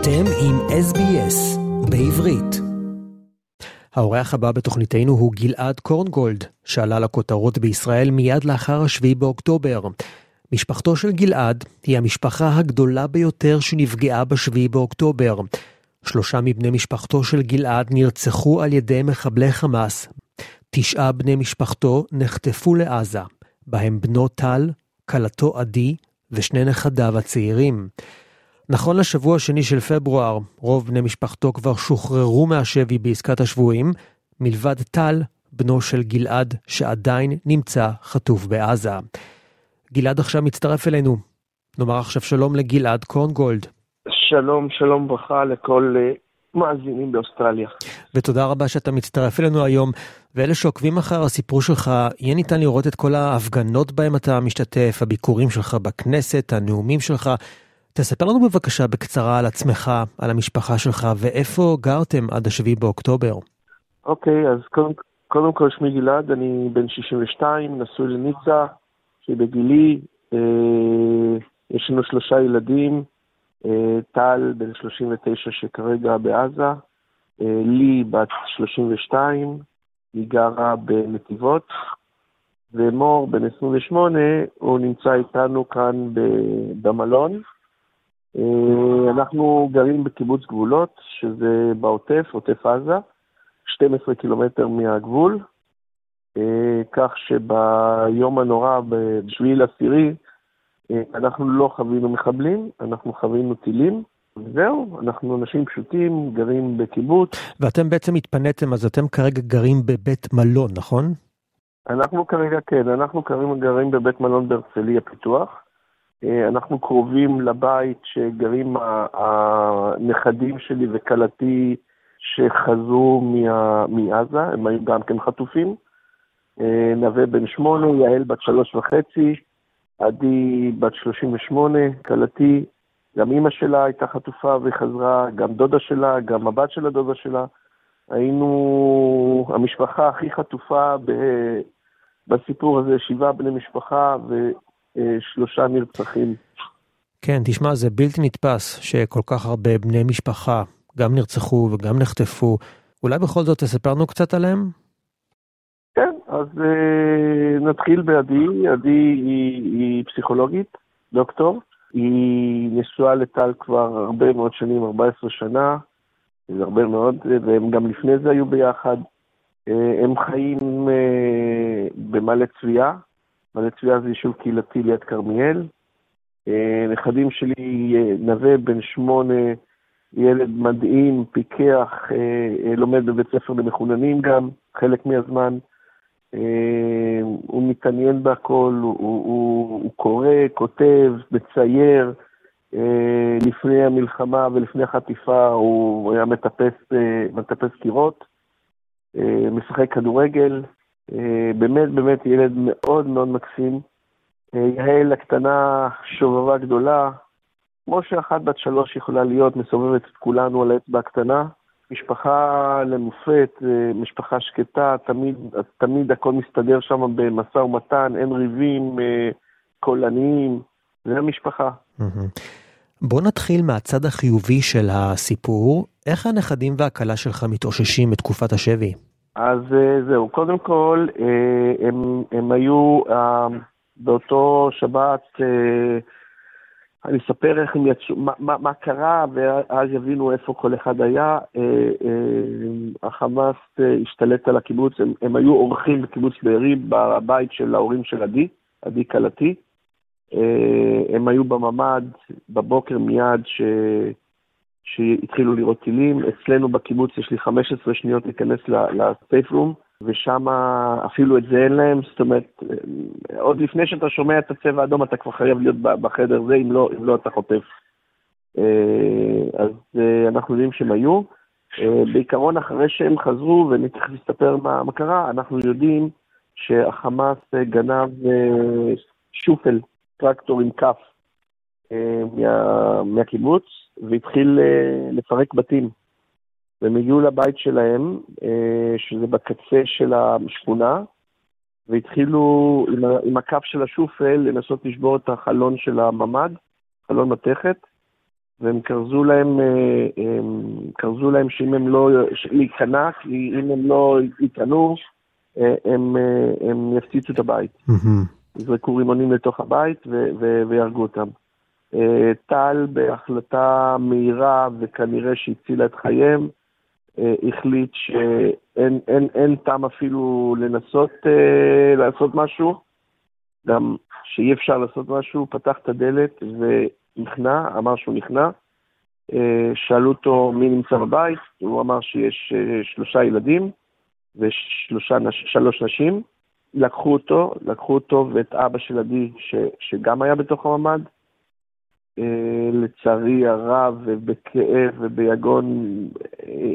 אתם עם SBS בעברית. האורח הבא בתוכניתנו הוא גלעד קורנגולד, שעלה לכותרות בישראל מיד לאחר השביעי באוקטובר. משפחתו של גלעד היא המשפחה הגדולה ביותר שנפגעה בשביעי באוקטובר. שלושה מבני משפחתו של גלעד נרצחו על ידי מחבלי חמאס. תשעה בני משפחתו נחטפו לעזה, בהם בנו טל, כלתו עדי ושני נכדיו הצעירים. נכון לשבוע השני של פברואר, רוב בני משפחתו כבר שוחררו מהשבי בעסקת השבויים, מלבד טל, בנו של גלעד, שעדיין נמצא חטוף בעזה. גלעד עכשיו מצטרף אלינו. נאמר עכשיו שלום לגלעד קורנגולד. שלום, שלום ברכה לכל uh, מאזינים באוסטרליה. ותודה רבה שאתה מצטרף אלינו היום. ואלה שעוקבים אחר הסיפור שלך, יהיה ניתן לראות את כל ההפגנות בהם אתה משתתף, הביקורים שלך בכנסת, הנאומים שלך. תספר לנו בבקשה בקצרה על עצמך, על המשפחה שלך, ואיפה גרתם עד השביעי באוקטובר. אוקיי, okay, אז קודם, קודם כל שמי גלעד, אני בן 62, נשוי לניצה, שהיא בגילי, אה, יש לנו שלושה ילדים, אה, טל בן 39 שכרגע בעזה, אה, לי בת 32, היא גרה בנתיבות, ומור בן 28, הוא נמצא איתנו כאן במלון. אה, אנחנו גרים בקיבוץ גבולות, שזה בעוטף, עוטף עזה, 12 קילומטר מהגבול, אה, כך שביום הנורא, בשביעי לעשירי, אה, אנחנו לא חווינו מחבלים, אנחנו חווינו טילים. זהו, אנחנו אנשים פשוטים, גרים בקיבוץ. ואתם בעצם התפניתם, אז אתם כרגע גרים בבית מלון, נכון? אנחנו כרגע, כן, אנחנו כרגע גרים בבית מלון בהרצליה פיתוח. אה, אנחנו קרובים לבית שגרים הנכדים שלי וכלתי שחזרו מעזה, הם היו גם כן חטופים. אה, נווה בן שמונה, יעל בת שלוש וחצי, עדי בת שלושים ושמונה, כלתי, גם אימא שלה הייתה חטופה וחזרה, גם דודה שלה, גם הבת של הדודה שלה. היינו המשפחה הכי חטופה ב... בסיפור הזה, שבעה בני משפחה, ו... שלושה נרצחים. כן, תשמע, זה בלתי נתפס שכל כך הרבה בני משפחה גם נרצחו וגם נחטפו. אולי בכל זאת תספר לנו קצת עליהם? כן, אז uh, נתחיל בעדי. עדי היא, היא פסיכולוגית, דוקטור. היא נשואה לטל כבר הרבה מאוד שנים, 14 שנה, זה הרבה מאוד, והם גם לפני זה היו ביחד. Uh, הם חיים במעלה צביעה, מעלה צביעה זה יישוב קהילתי ליד כרמיאל. אה, נכדים שלי, אה, נווה בן שמונה, ילד מדהים, פיקח, אה, לומד בבית ספר למחוננים גם, חלק מהזמן. הוא מתעניין בהכל, הוא, הוא, הוא קורא, כותב, מצייר. לפני המלחמה ולפני החטיפה הוא היה מטפס, מטפס קירות, משחק כדורגל, באמת באמת ילד מאוד מאוד מקסים. אה, יעל הקטנה שובבה גדולה, כמו שאחת בת שלוש יכולה להיות, מסובבת את כולנו על האצבע הקטנה. משפחה למופת, אה, משפחה שקטה, תמיד, תמיד הכל מסתדר שם במשא ומתן, אין ריבים קולניים, זה המשפחה. בוא נתחיל מהצד החיובי של הסיפור. איך הנכדים והכלה שלך מתאוששים בתקופת השבי? אז אה, זהו, קודם כל, אה, הם, הם היו אה, באותו שבת, אני אספר איך הם יצאו, מה, מה, מה קרה, ואז יבינו איפה כל אחד היה. החמאס השתלט על הקיבוץ, הם, הם היו אורחים בקיבוץ בארי, בבית של ההורים של עדי, עדי כלתי. הם היו בממ"ד בבוקר מיד ש... שהתחילו לראות טילים. אצלנו בקיבוץ יש לי 15 שניות להיכנס לסייף רום, ושם אפילו את זה אין להם, זאת אומרת, עוד לפני שאתה שומע את הצבע האדום אתה כבר חייב להיות בחדר זה, אם לא, אם לא אתה חוטף. אה, אז אה, אנחנו יודעים שהם היו. אה, בעיקרון, אחרי שהם חזרו, ואני תכף אספר מה, מה קרה, אנחנו יודעים שהחמאס גנב שופל, טרקטור עם כף, מה, מהקיבוץ, והתחיל אה, לפרק בתים. והם הגיעו לבית שלהם, אה, שזה בקצה של השכונה, והתחילו עם, עם הכף של השופל לנסות לשבור את החלון של הממ"ד, חלון מתכת, והם כרזו להם, אה, הם כרזו להם שאם הם לא, להיכנע, כי אם הם לא ייכנעו, אה, הם, הם יפציצו את הבית. יזרקו רימונים לתוך הבית ויהרגו אותם. טל בהחלטה מהירה וכנראה שהצילה את חייהם, החליט שאין טעם אפילו לנסות לעשות משהו, גם שאי אפשר לעשות משהו, פתח את הדלת ונכנע, אמר שהוא נכנע. אה, שאלו אותו מי נמצא בבית, הוא אמר שיש אה, שלושה ילדים ושלוש נשים. לקחו אותו, לקחו אותו ואת אבא של עדי, ש, שגם היה בתוך הממ"ד. אה, לצערי הרב, ובכאב וביגון,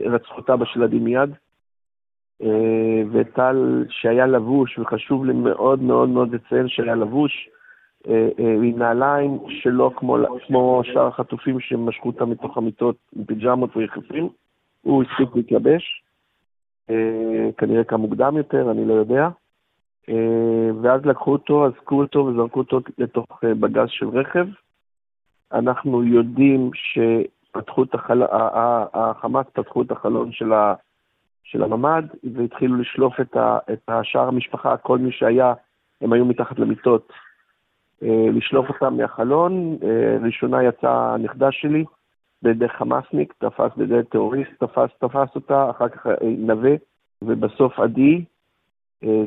רצחו את אבא של עדי מיד. אה, וטל שהיה לבוש, וחשוב לי מאוד מאוד מאוד לציין שהיה לבוש אה, אה, עם נעליים שלא כמו, כמו שאר החטופים שמשכו אותם מתוך המיטות עם פיג'מות ויחסים, הוא הספיק להתלבש, כנראה כמה מוקדם יותר, אני לא יודע. ואז לקחו אותו, אזקו אותו וזרקו אותו לתוך בגז של רכב. אנחנו יודעים שפתחו החמאס פתחו את החלון של ה... של הממ"ד, והתחילו לשלוף את, ה, את השאר המשפחה, כל מי שהיה, הם היו מתחת למיטות, אה, לשלוף אותם מהחלון. אה, ראשונה יצאה הנכדה שלי בידי חמאסניק, תפס בידי טרוריסט, תפס, תפס אותה, אחר כך אה, נווה, ובסוף עדי,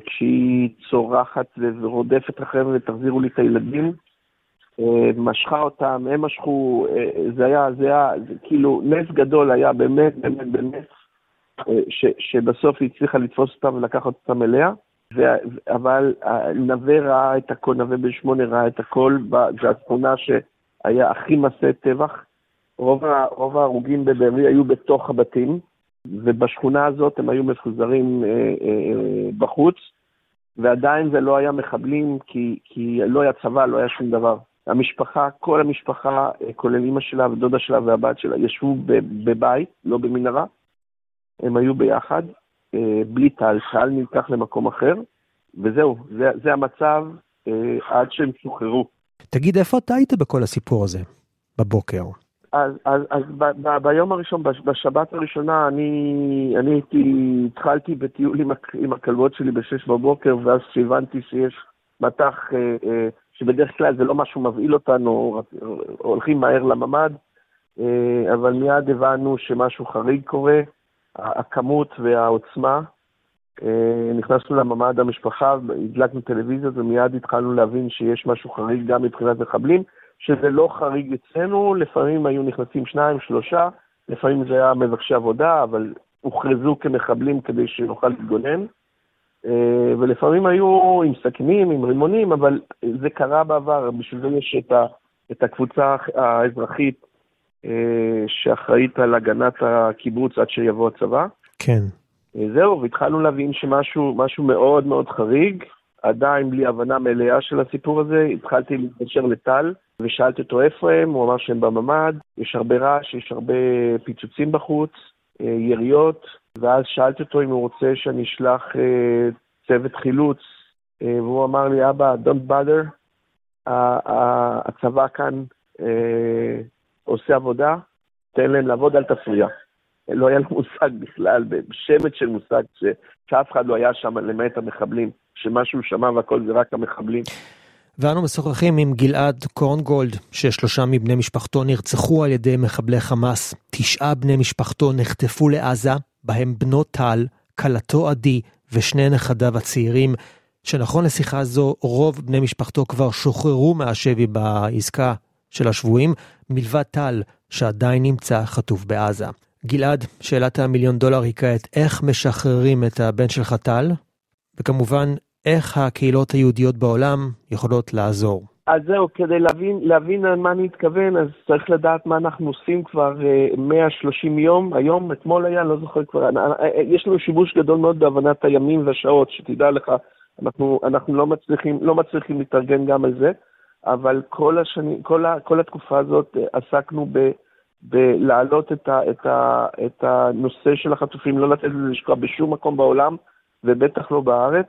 כשהיא צורחת ורודפת אחריהם ותחזירו לי את הילדים, משכה אותם, הם משכו, זה היה, זה היה, זה כאילו נס גדול היה, באמת, באמת, באמת. ש, שבסוף היא הצליחה לתפוס אותם ולקחת אותם אליה, ו, אבל נווה ראה את הכל, נווה בן שמונה ראה את הכל, זו התמונה שהיה הכי מסע טבח. רוב, רוב ההרוגים בבארי היו בתוך הבתים, ובשכונה הזאת הם היו מפוזרים אה, אה, אה, בחוץ, ועדיין זה לא היה מחבלים, כי, כי לא היה צבא, לא היה שום דבר. המשפחה, כל המשפחה, אה, כולל אימא שלה ודודה שלה והבת שלה, ישבו בבית, לא במנהרה, הם היו ביחד, אה, בלי טל, טל נלקח למקום אחר, וזהו, זה, זה המצב אה, עד שהם שוחררו. תגיד, איפה אתה היית בכל הסיפור הזה, בבוקר? אז, אז, אז ב, ב, ביום הראשון, בשבת הראשונה, אני, אני הייתי, התחלתי בטיול עם, עם הכלבות שלי בשש בבוקר, ואז כשהבנתי שיש מטח, אה, אה, שבדרך כלל זה לא משהו מבהיל אותנו, הולכים מהר לממ"ד, אה, אבל מיד הבנו שמשהו חריג קורה. הכמות והעוצמה. אה, נכנסנו לממ"ד המשפחה, הדלקנו טלוויזיה ומיד התחלנו להבין שיש משהו חריג גם מבחינת מחבלים, שזה לא חריג אצלנו, לפעמים היו נכנסים שניים, שלושה, לפעמים זה היה מבקשי עבודה, אבל הוכרזו כמחבלים כדי שנוכל להתגונן. אה, ולפעמים היו עם סכינים, עם רימונים, אבל זה קרה בעבר, בשביל זה יש את, ה, את הקבוצה האזרחית אה, שאחראית על הגנת הקיבוץ עד שיבוא הצבא. כן. אה, זהו, והתחלנו להבין שמשהו מאוד מאוד חריג, עדיין בלי הבנה מלאה של הסיפור הזה, התחלתי להתקשר לטל ושאלתי אותו איפה הם, הוא אמר שהם בממ"ד, יש הרבה רעש, יש הרבה פיצוצים בחוץ, יריות, ואז שאלתי אותו אם הוא רוצה שאני אשלח צוות חילוץ, והוא אמר לי, אבא, don't bother, הצבא כאן עושה עבודה, תן להם לעבוד, אל תפריע. לא היה לו מושג בכלל, בשמץ של מושג, שאף אחד לא היה שם למעט המחבלים, שמשהו שמע והכל זה רק המחבלים. ואנו משוחחים עם גלעד קורנגולד, ששלושה מבני משפחתו נרצחו על ידי מחבלי חמאס. תשעה בני משפחתו נחטפו לעזה, בהם בנו טל, כלתו עדי ושני נכדיו הצעירים, שנכון לשיחה זו, רוב בני משפחתו כבר שוחררו מהשבי בעסקה של השבויים, מלבד טל, שעדיין נמצא חטוף בעזה. גלעד, שאלת המיליון דולר היא כעת, איך משחררים את הבן שלך טל? וכמובן, איך הקהילות היהודיות בעולם יכולות לעזור? אז זהו, כדי להבין, להבין על מה אני מתכוון, אז צריך לדעת מה אנחנו עושים כבר 130 אה, יום. היום, אתמול היה, אני לא זוכר כבר, אה, אה, יש לנו שיבוש גדול מאוד בהבנת הימים והשעות, שתדע לך, אנחנו, אנחנו לא, מצליחים, לא מצליחים להתארגן גם על זה. אבל כל, השני, כל, ה, כל התקופה הזאת עסקנו ב... בלהעלות את, ה, את, ה, את הנושא של החטופים, לא לתת לזה לשקוע בשום מקום בעולם, ובטח לא בארץ.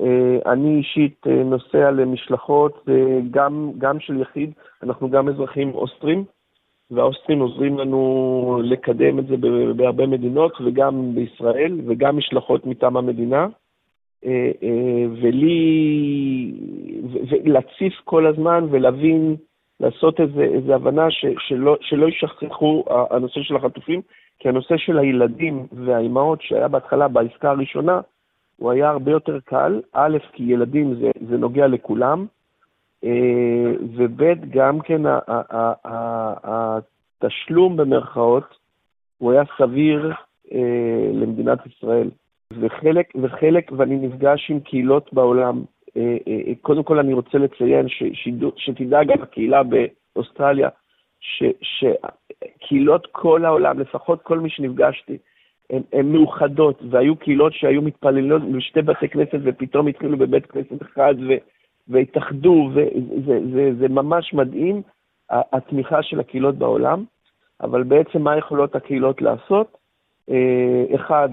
אה, אני אישית אה, נוסע למשלחות, גם, גם של יחיד, אנחנו גם אזרחים אוסטרים, והאוסטרים עוזרים לנו לקדם את זה בהרבה מדינות, וגם בישראל, וגם משלחות מטעם המדינה. אה, אה, ולי, ולהציף כל הזמן ולהבין, לעשות איזו איזה הבנה ש, שלא, שלא ישכחו הנושא של החטופים, כי הנושא של הילדים והאימהות שהיה בהתחלה בעסקה הראשונה, הוא היה הרבה יותר קל, א', כי ילדים זה, זה נוגע לכולם, אה, וב', גם כן התשלום במרכאות, הוא היה סביר למדינת ישראל. וחלק, וחלק, ואני נפגש עם קהילות בעולם. אה, אה, אה, קודם כל אני רוצה לציין שתדע גם הקהילה באוסטרליה, שקהילות כל העולם, לפחות כל מי שנפגשתי, הן מאוחדות, והיו קהילות שהיו מתפללות בשתי בתי כנסת ופתאום התחילו בבית כנסת אחד ו, והתאחדו, וזה זה, זה ממש מדהים, התמיכה של הקהילות בעולם, אבל בעצם מה יכולות הקהילות לעשות? אחד,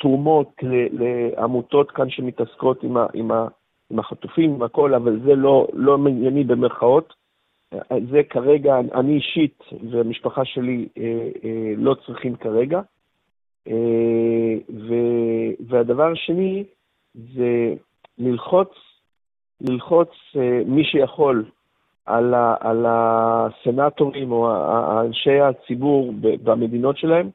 תרומות לעמותות כאן שמתעסקות עם החטופים, עם הכל, אבל זה לא, לא מענייני במרכאות. זה כרגע, אני אישית והמשפחה שלי אה, אה, לא צריכים כרגע. אה, ו, והדבר השני זה ללחוץ, ללחוץ מי שיכול על, ה, על הסנטורים או אנשי הציבור במדינות שלהם,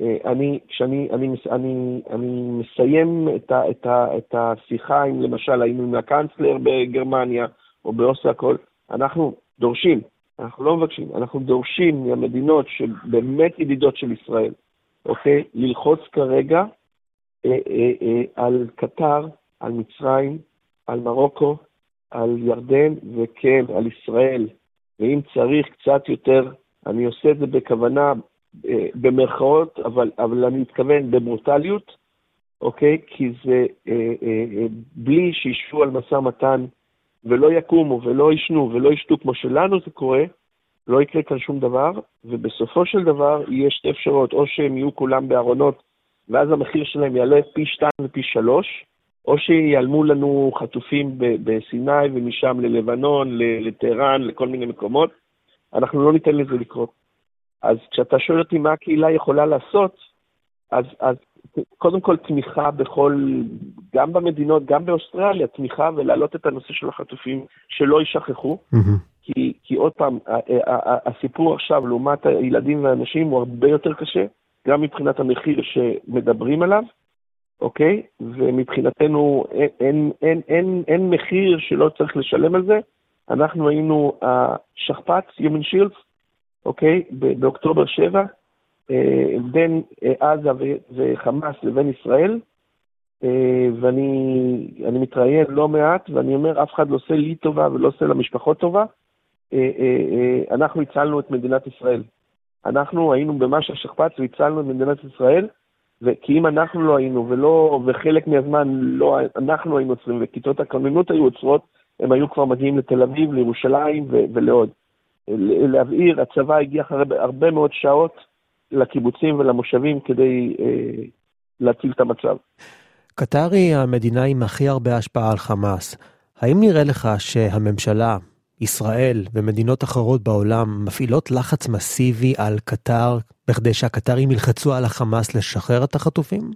אני, כשאני אני, אני, אני מסיים את, ה, את, ה, את השיחה עם, למשל, היינו עם הקאנצלר בגרמניה או הכל, אנחנו דורשים, אנחנו לא מבקשים, אנחנו דורשים מהמדינות שבאמת ידידות של ישראל, אוקיי? ללחוץ כרגע אה, אה, אה, על קטר, על מצרים, על מרוקו, על ירדן, וכן, על ישראל. ואם צריך קצת יותר, אני עושה את זה בכוונה אה, במרכאות, אבל, אבל אני מתכוון בברוטליות, אוקיי? כי זה אה, אה, אה, בלי שישבו על משא ומתן ולא יקומו ולא ישנו ולא ישתו כמו שלנו זה קורה, לא יקרה כאן שום דבר, ובסופו של דבר יהיה שתי אפשרויות, או שהם יהיו כולם בארונות, ואז המחיר שלהם יעלה פי שתיים ופי שלוש, או שיעלמו לנו חטופים בסיני ומשם ללבנון, לטהרן, לכל מיני מקומות. אנחנו לא ניתן לזה לקרות. אז כשאתה שואל אותי מה הקהילה יכולה לעשות, אז, אז קודם כל תמיכה בכל, גם במדינות, גם באוסטרליה, תמיכה ולהעלות את הנושא של החטופים, שלא יישכחו. כי, כי עוד פעם, הסיפור עכשיו לעומת הילדים והאנשים הוא הרבה יותר קשה, גם מבחינת המחיר שמדברים עליו, אוקיי? ומבחינתנו אין, אין, אין, אין, אין מחיר שלא צריך לשלם על זה. אנחנו היינו השכפ"ץ, Human Shields, אוקיי? באוקטובר 7, אה, בין אה, עזה וחמאס לבין ישראל, אה, ואני מתראיין לא מעט, ואני אומר, אף אחד לא עושה לי טובה ולא עושה למשפחות טובה. אנחנו הצלנו את מדינת ישראל. אנחנו היינו במשך שכפ"ץ והצלנו את מדינת ישראל, כי אם אנחנו לא היינו, ולא, וחלק מהזמן לא אנחנו היינו עוצרים, וכיתות הכוננות היו עוצרות, הם היו כבר מגיעים לתל אביב, לירושלים ולעוד. להבעיר, הצבא הגיע אחרי הרבה מאוד שעות לקיבוצים ולמושבים כדי אה, להציל את המצב. קטר היא המדינה עם הכי הרבה השפעה על חמאס. האם נראה לך שהממשלה, ישראל ומדינות אחרות בעולם מפעילות לחץ מסיבי על קטר בכדי שהקטרים ילחצו על החמאס לשחרר את החטופים?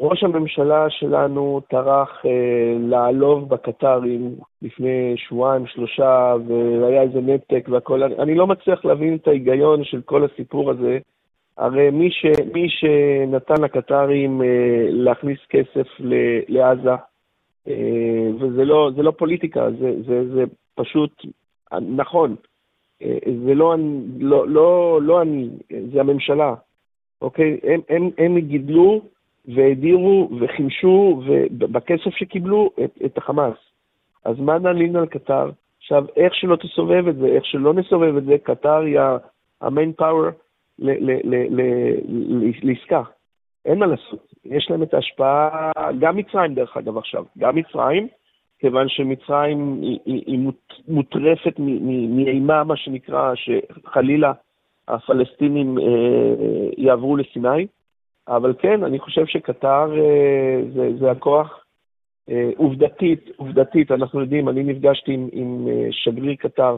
ראש הממשלה שלנו טרח אה, לעלוב בקטרים לפני שבועיים, שלושה, והיה איזה נתק והכל. אני, אני לא מצליח להבין את ההיגיון של כל הסיפור הזה. הרי מי, ש, מי שנתן לקטרים אה, להכניס כסף ל, לעזה, אה, וזה לא, לא פוליטיקה, זה, זה, זה פשוט נכון. אה, זה לא, לא, לא, לא אני, זה הממשלה, אוקיי? הם, הם, הם גידלו והדירו וחימשו בכסף שקיבלו את, את החמאס. אז מה נעלין על קטר? עכשיו, איך שלא תסובב את זה, איך שלא נסובב את זה, קטר היא המיין פאוור לעסקה. אין מה לעשות. יש להם את ההשפעה, גם מצרים דרך אגב עכשיו, גם מצרים, כיוון שמצרים היא, היא, היא מוטרפת מאימה, מה שנקרא, שחלילה הפלסטינים אה, יעברו לסיני. אבל כן, אני חושב שקטר אה, זה, זה הכוח. אה, עובדתית, עובדתית, אנחנו יודעים, אני נפגשתי עם, עם אה, שגריר קטר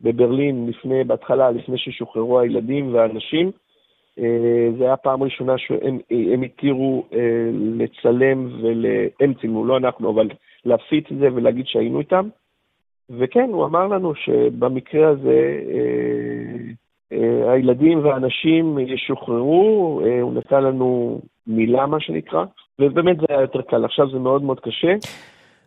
בברלין לפני, בהתחלה, לפני ששוחררו הילדים והאנשים. זה היה פעם ראשונה שהם התירו לצלם, ול... הם צילמו, לא אנחנו, אבל להפיץ את זה ולהגיד שהיינו איתם. וכן, הוא אמר לנו שבמקרה הזה אה, הילדים והאנשים ישוחררו, אה, הוא נתן לנו מילה, מה שנקרא, ובאמת זה היה יותר קל. עכשיו זה מאוד מאוד קשה.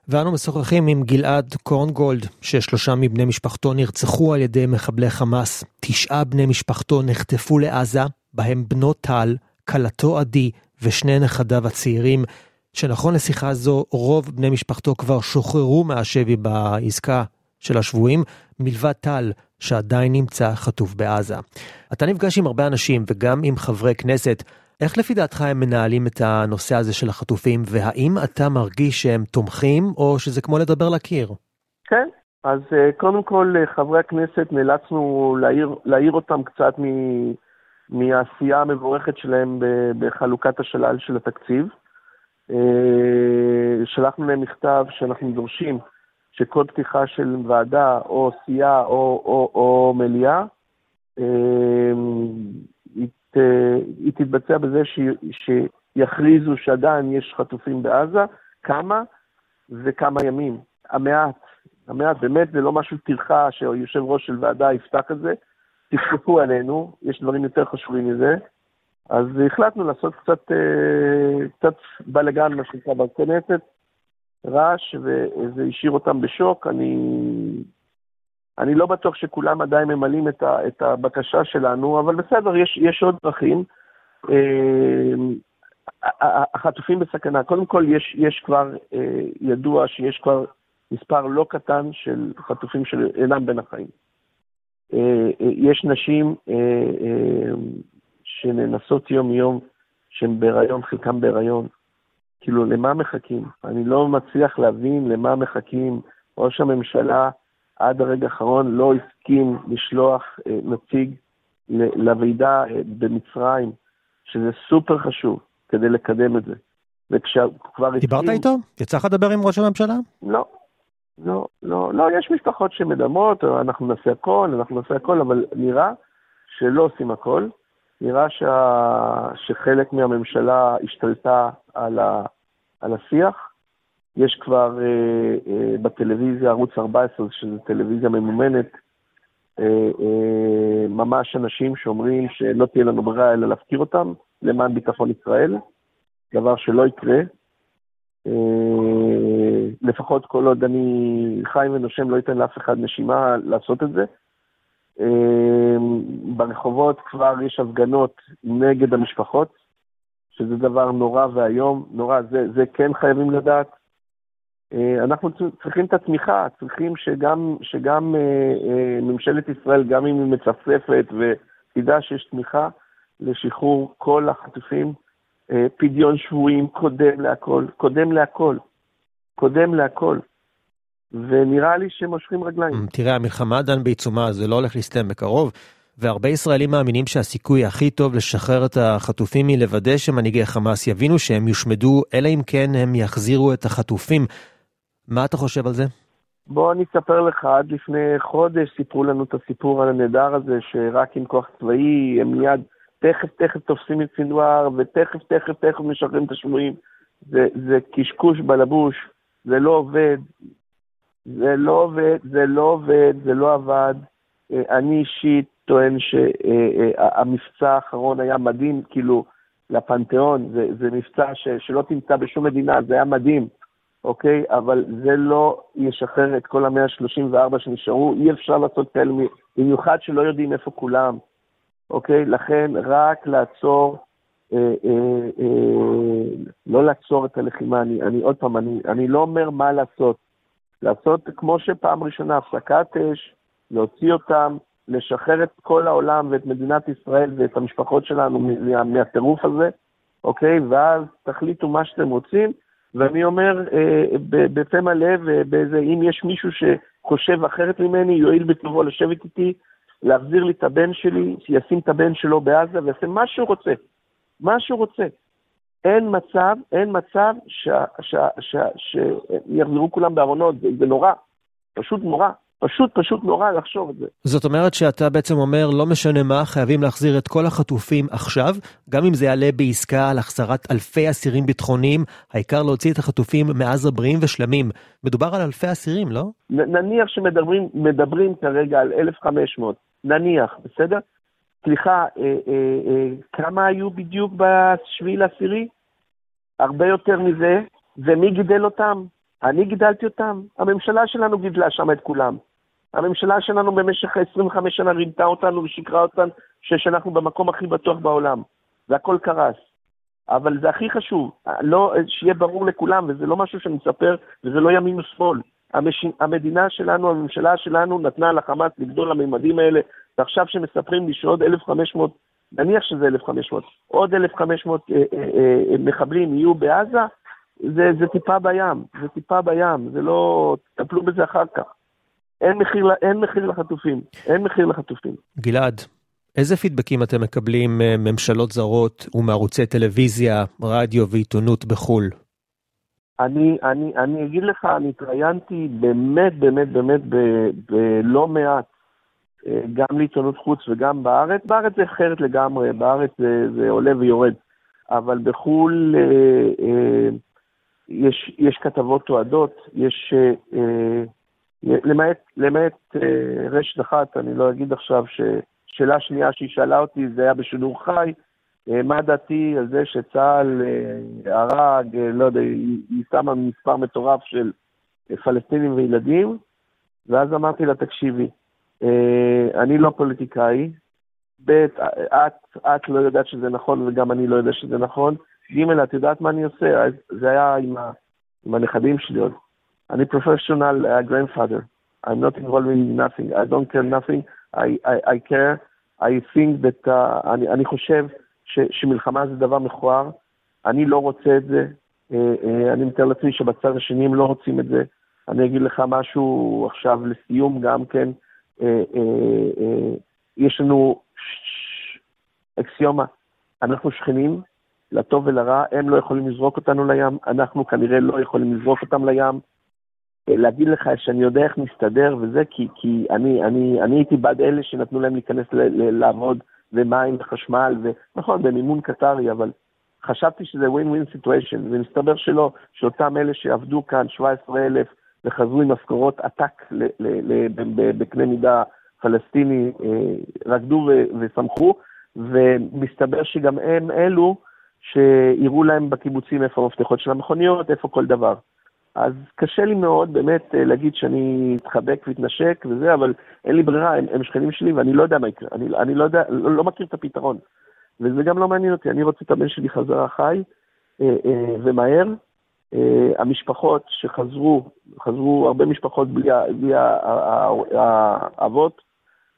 ואנו משוחחים עם גלעד קורנגולד, ששלושה מבני משפחתו נרצחו על ידי מחבלי חמאס. תשעה בני משפחתו נחטפו לעזה, בהם בנו טל, כלתו עדי ושני נכדיו הצעירים, שנכון לשיחה זו, רוב בני משפחתו כבר שוחררו מהשבי בעסקה של השבויים, מלבד טל, שעדיין נמצא חטוף בעזה. אתה נפגש עם הרבה אנשים וגם עם חברי כנסת. איך לפי דעתך הם מנהלים את הנושא הזה של החטופים, והאם אתה מרגיש שהם תומכים, או שזה כמו לדבר לקיר? כן, אז אה, קודם כל, אה, חברי הכנסת, נאלצנו להעיר, להעיר אותם קצת מ, מהעשייה המבורכת שלהם בחלוקת השלל של התקציב. אה, שלחנו להם מכתב שאנחנו דורשים שכל פתיחה של ועדה או סיעה או, או, או מליאה, אמ, היא, היא תתבצע בזה ש, שיכריזו שעדיין יש חטופים בעזה, כמה וכמה ימים. המעט, המעט, באמת זה לא משהו טרחה שיושב ראש של ועדה יפתח את זה, תפתחו עלינו, יש דברים יותר חשובים מזה. אז החלטנו לעשות קצת, אה, קצת בלאגן, מה שנקרא, בכנסת, רעש, וזה השאיר אותם בשוק. אני, אני לא בטוח שכולם עדיין ממלאים את, ה, את הבקשה שלנו, אבל בסדר, יש, יש עוד דרכים. אה, החטופים בסכנה. קודם כל, יש, יש כבר, אה, ידוע שיש כבר מספר לא קטן של חטופים שאינם בין החיים. אה, יש נשים שננסות יום-יום, שהן בהיריון, חלקם בהיריון, כאילו, למה מחכים? אני לא מצליח להבין למה מחכים. ראש הממשלה עד הרגע האחרון לא הסכים לשלוח אה, נציג לוועידה אה, במצרים, שזה סופר חשוב כדי לקדם את זה. וכשכבר הסכים... דיברת איתו? יצא לך לדבר עם ראש הממשלה? לא. לא, לא, לא, יש משפחות שמדמות, אנחנו נעשה הכל, אנחנו נעשה הכל, אבל נראה שלא עושים הכל. נראה שה... שחלק מהממשלה השתלטה על, ה... על השיח. יש כבר אה, אה, בטלוויזיה, ערוץ 14, שזו טלוויזיה ממומנת, אה, אה, ממש אנשים שאומרים שלא תהיה לנו ברירה אלא להפקיר אותם למען ביטחון ישראל, דבר שלא יקרה. אה, לפחות כל עוד אני חי ונושם, לא ייתן לאף אחד נשימה לעשות את זה. אה, ברחובות כבר יש הפגנות נגד המשפחות, שזה דבר נורא ואיום, נורא, זה, זה כן חייבים לדעת. אה, אנחנו צריכים את התמיכה, צריכים שגם, שגם אה, אה, ממשלת ישראל, גם אם היא מצפצפת ותדע שיש תמיכה לשחרור כל החטופים, פדיון שבויים קודם להכל, קודם להכל, קודם להכל. ונראה לי שמושכים רגליים. תראה, המלחמה עדיין בעיצומה, זה לא הולך להסתיים בקרוב. והרבה ישראלים מאמינים שהסיכוי הכי טוב לשחרר את החטופים היא לוודא שמנהיגי חמאס יבינו שהם יושמדו, אלא אם כן הם יחזירו את החטופים. מה אתה חושב על זה? בוא אני אספר לך, עד לפני חודש סיפרו לנו את הסיפור הנהדר הזה, שרק עם כוח צבאי הם מיד תכף תכף תופסים את סינואר, ותכף תכף תכף משחררים את השבויים. זה, זה קשקוש בלבוש, זה לא עובד, זה לא עובד, זה לא עובד, זה לא עבד. אה, אני אישית טוען שהמבצע האחרון היה מדהים, כאילו, לפנתיאון, זה, זה מבצע ש, שלא תמצא בשום מדינה, זה היה מדהים, אוקיי? אבל זה לא ישחרר את כל המאה ה-34 שנשארו, אי אפשר לעשות כאלה, במיוחד שלא יודעים איפה כולם, אוקיי? לכן רק לעצור, אה, אה, אה, לא לעצור את הלחימה, אני, אני עוד פעם, אני, אני לא אומר מה לעשות, לעשות כמו שפעם ראשונה הפסקת אש, להוציא אותם, לשחרר את כל העולם ואת מדינת ישראל ואת המשפחות שלנו מה, מהטירוף הזה, אוקיי? ואז תחליטו מה שאתם רוצים. ואני אומר אה, בפה מלא, ובאיזה, אם יש מישהו שחושב אחרת ממני, יואיל בטובו לשבת איתי, להחזיר לי את הבן שלי, שישים את הבן שלו בעזה ויעשה מה שהוא רוצה. מה שהוא רוצה. אין מצב, אין מצב שיחזרו כולם בארונות, זה, זה נורא, פשוט נורא. פשוט, פשוט נורא לחשוב את זה. זאת אומרת שאתה בעצם אומר, לא משנה מה, חייבים להחזיר את כל החטופים עכשיו, גם אם זה יעלה בעסקה על החזרת אלפי אסירים ביטחוניים, העיקר להוציא את החטופים מעזה בריאים ושלמים. מדובר על אלפי אסירים, לא? נניח שמדברים כרגע על 1,500, נניח, בסדר? סליחה, אה, אה, אה, כמה היו בדיוק בשביעי לעשירי? הרבה יותר מזה, ומי גידל אותם? אני גידלתי אותם, הממשלה שלנו גידלה שם את כולם. הממשלה שלנו במשך 25 שנה רימתה אותנו ושיקרה אותנו שאנחנו במקום הכי בטוח בעולם, והכל קרס. אבל זה הכי חשוב, לא, שיהיה ברור לכולם, וזה לא משהו שאני מספר, וזה לא ימין ושמאל. המש... המדינה שלנו, הממשלה שלנו, נתנה לחמאס לגדול לממדים האלה, ועכשיו שמספרים לי שעוד 1,500, נניח שזה 1,500, עוד 1,500 אה, אה, אה, מחבלים יהיו בעזה, זה, זה טיפה בים, זה טיפה בים, זה לא, תטפלו בזה אחר כך. אין מחיר, אין מחיר לחטופים, אין מחיר לחטופים. גלעד, איזה פידבקים אתם מקבלים מממשלות זרות ומערוצי טלוויזיה, רדיו ועיתונות בחו"ל? אני, אני, אני אגיד לך, אני התראיינתי באמת, באמת, באמת בלא מעט, אה, גם לעיתונות חוץ וגם בארץ. בארץ זה אחרת לגמרי, בארץ זה, זה עולה ויורד. אבל בחו"ל אה, אה, יש, יש כתבות תועדות, יש, אה, אה למעט, למעט אה, רשת אחת, אני לא אגיד עכשיו, ששאלה שנייה שהיא שאלה אותי, זה היה בשידור חי, אה, מה דעתי על זה שצה"ל אה, הרג, לא יודע, היא שמה מספר מטורף של פלסטינים וילדים, ואז אמרתי לה, תקשיבי, אני לא פוליטיקאי, ב', את, את לא יודעת שזה נכון וגם אני לא יודע שזה נכון, ג', את יודעת מה אני עושה? זה היה עם, ה, עם הנכדים שלי עוד. אני פרופשיונל uh, grandfather. I'm not involved in nothing. I don't care nothing. I, I, I care. I think that, uh, אני, אני חושב ש, שמלחמה זה דבר מכוער. אני לא רוצה את זה. Uh, uh, אני מתאר לעצמי שבצד השני הם לא רוצים את זה. אני אגיד לך משהו עכשיו לסיום גם כן. Uh, יש לנו אקסיומה, אנחנו שכנים, לטוב ולרע, הם לא יכולים לזרוק אותנו לים, אנחנו כנראה לא יכולים לזרוק אותם לים. להגיד לך שאני יודע איך נסתדר וזה, כי, כי אני, אני, אני הייתי בעד אלה שנתנו להם להיכנס ל, ל, לעבוד ומים וחשמל, ונכון, במימון קטרי, אבל חשבתי שזה win-win situation, ומסתבר שלא, שאותם אלה שעבדו כאן, 17,000, וחזרו עם משכורות עתק בקנה מידה פלסטיני, אה, רקדו ושמחו, ומסתבר שגם הם אלו שיראו להם בקיבוצים איפה המפתחות של המכוניות, איפה כל דבר. אז קשה לי מאוד באמת אה, להגיד שאני אתחבק ואתנשק וזה, אבל אין לי ברירה, הם, הם שכנים שלי ואני לא יודע מה יקרה, אני, אני לא יודע, לא, לא מכיר את הפתרון. וזה גם לא מעניין אותי, אני רוצה את הבן שלי חזרה חי אה, אה, ומהר. אה, המשפחות שחזרו, חזרו הרבה משפחות בלי, בלי האבות,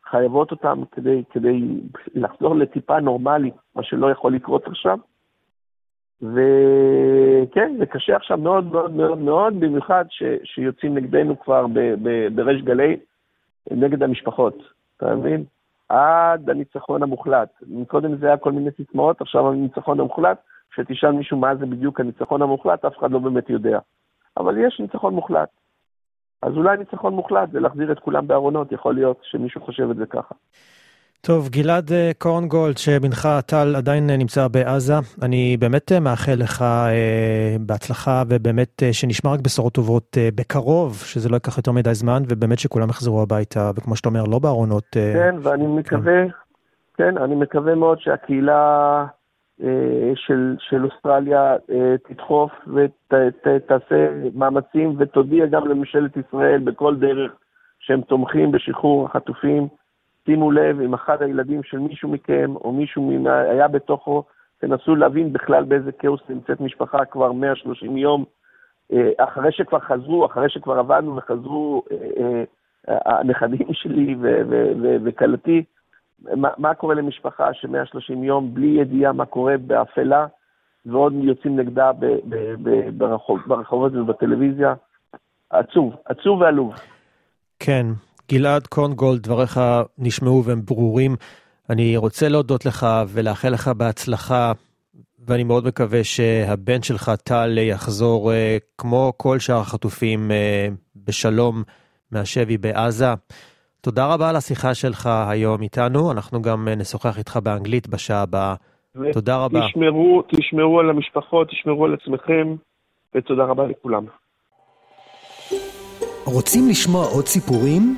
חייבות אותם כדי, כדי לחזור לטיפה נורמלי, מה שלא יכול לקרות עכשיו. וכן, זה קשה עכשיו מאוד מאוד מאוד מאוד, במיוחד ש, שיוצאים נגדנו כבר ב, ב, בריש גלי, נגד המשפחות, אתה מבין? עד הניצחון המוחלט. קודם זה היה כל מיני סיסמאות, עכשיו הניצחון המוחלט, כשתשאל מישהו מה זה בדיוק הניצחון המוחלט, אף אחד לא באמת יודע. אבל יש ניצחון מוחלט. אז אולי ניצחון מוחלט זה להחזיר את כולם בארונות, יכול להיות שמישהו חושב את זה ככה. טוב, גלעד אה, קורנגולד, שבנך טל עדיין אה, נמצא בעזה, אני באמת אה, מאחל לך אה, בהצלחה ובאמת אה, שנשמע רק בשורות טובות אה, בקרוב, שזה לא ייקח יותר מדי זמן, ובאמת שכולם יחזרו הביתה, וכמו שאתה אומר, לא בארונות. אה, כן, ואני כן. מקווה, כן, אני מקווה מאוד שהקהילה אה, של, של אוסטרליה אה, תדחוף ותעשה מאמצים ותודיע גם לממשלת ישראל בכל דרך שהם תומכים בשחרור החטופים. שימו לב, אם אחד הילדים של מישהו מכם, או מישהו היה בתוכו, תנסו להבין בכלל באיזה כאוס נמצאת משפחה כבר 130 יום, אה, אחרי שכבר חזרו, אחרי שכבר עבדנו וחזרו אה, אה, הנכדים שלי וכלתי, מה, מה קורה למשפחה ש-130 יום בלי ידיעה מה קורה באפלה, ועוד יוצאים נגדה ברחוב, ברחובות ובטלוויזיה? עצוב, עצוב ועלוב. כן, גלעד קורנגולד, דבריך נשמעו והם ברורים. אני רוצה להודות לך ולאחל לך בהצלחה, ואני מאוד מקווה שהבן שלך טל יחזור אה, כמו כל שאר החטופים אה, בשלום מהשבי בעזה. תודה רבה על השיחה שלך היום איתנו, אנחנו גם נשוחח איתך באנגלית בשעה הבאה. תודה רבה. תשמרו, תשמרו על המשפחות, תשמרו על עצמכם, ותודה רבה לכולם. רוצים לשמוע עוד סיפורים?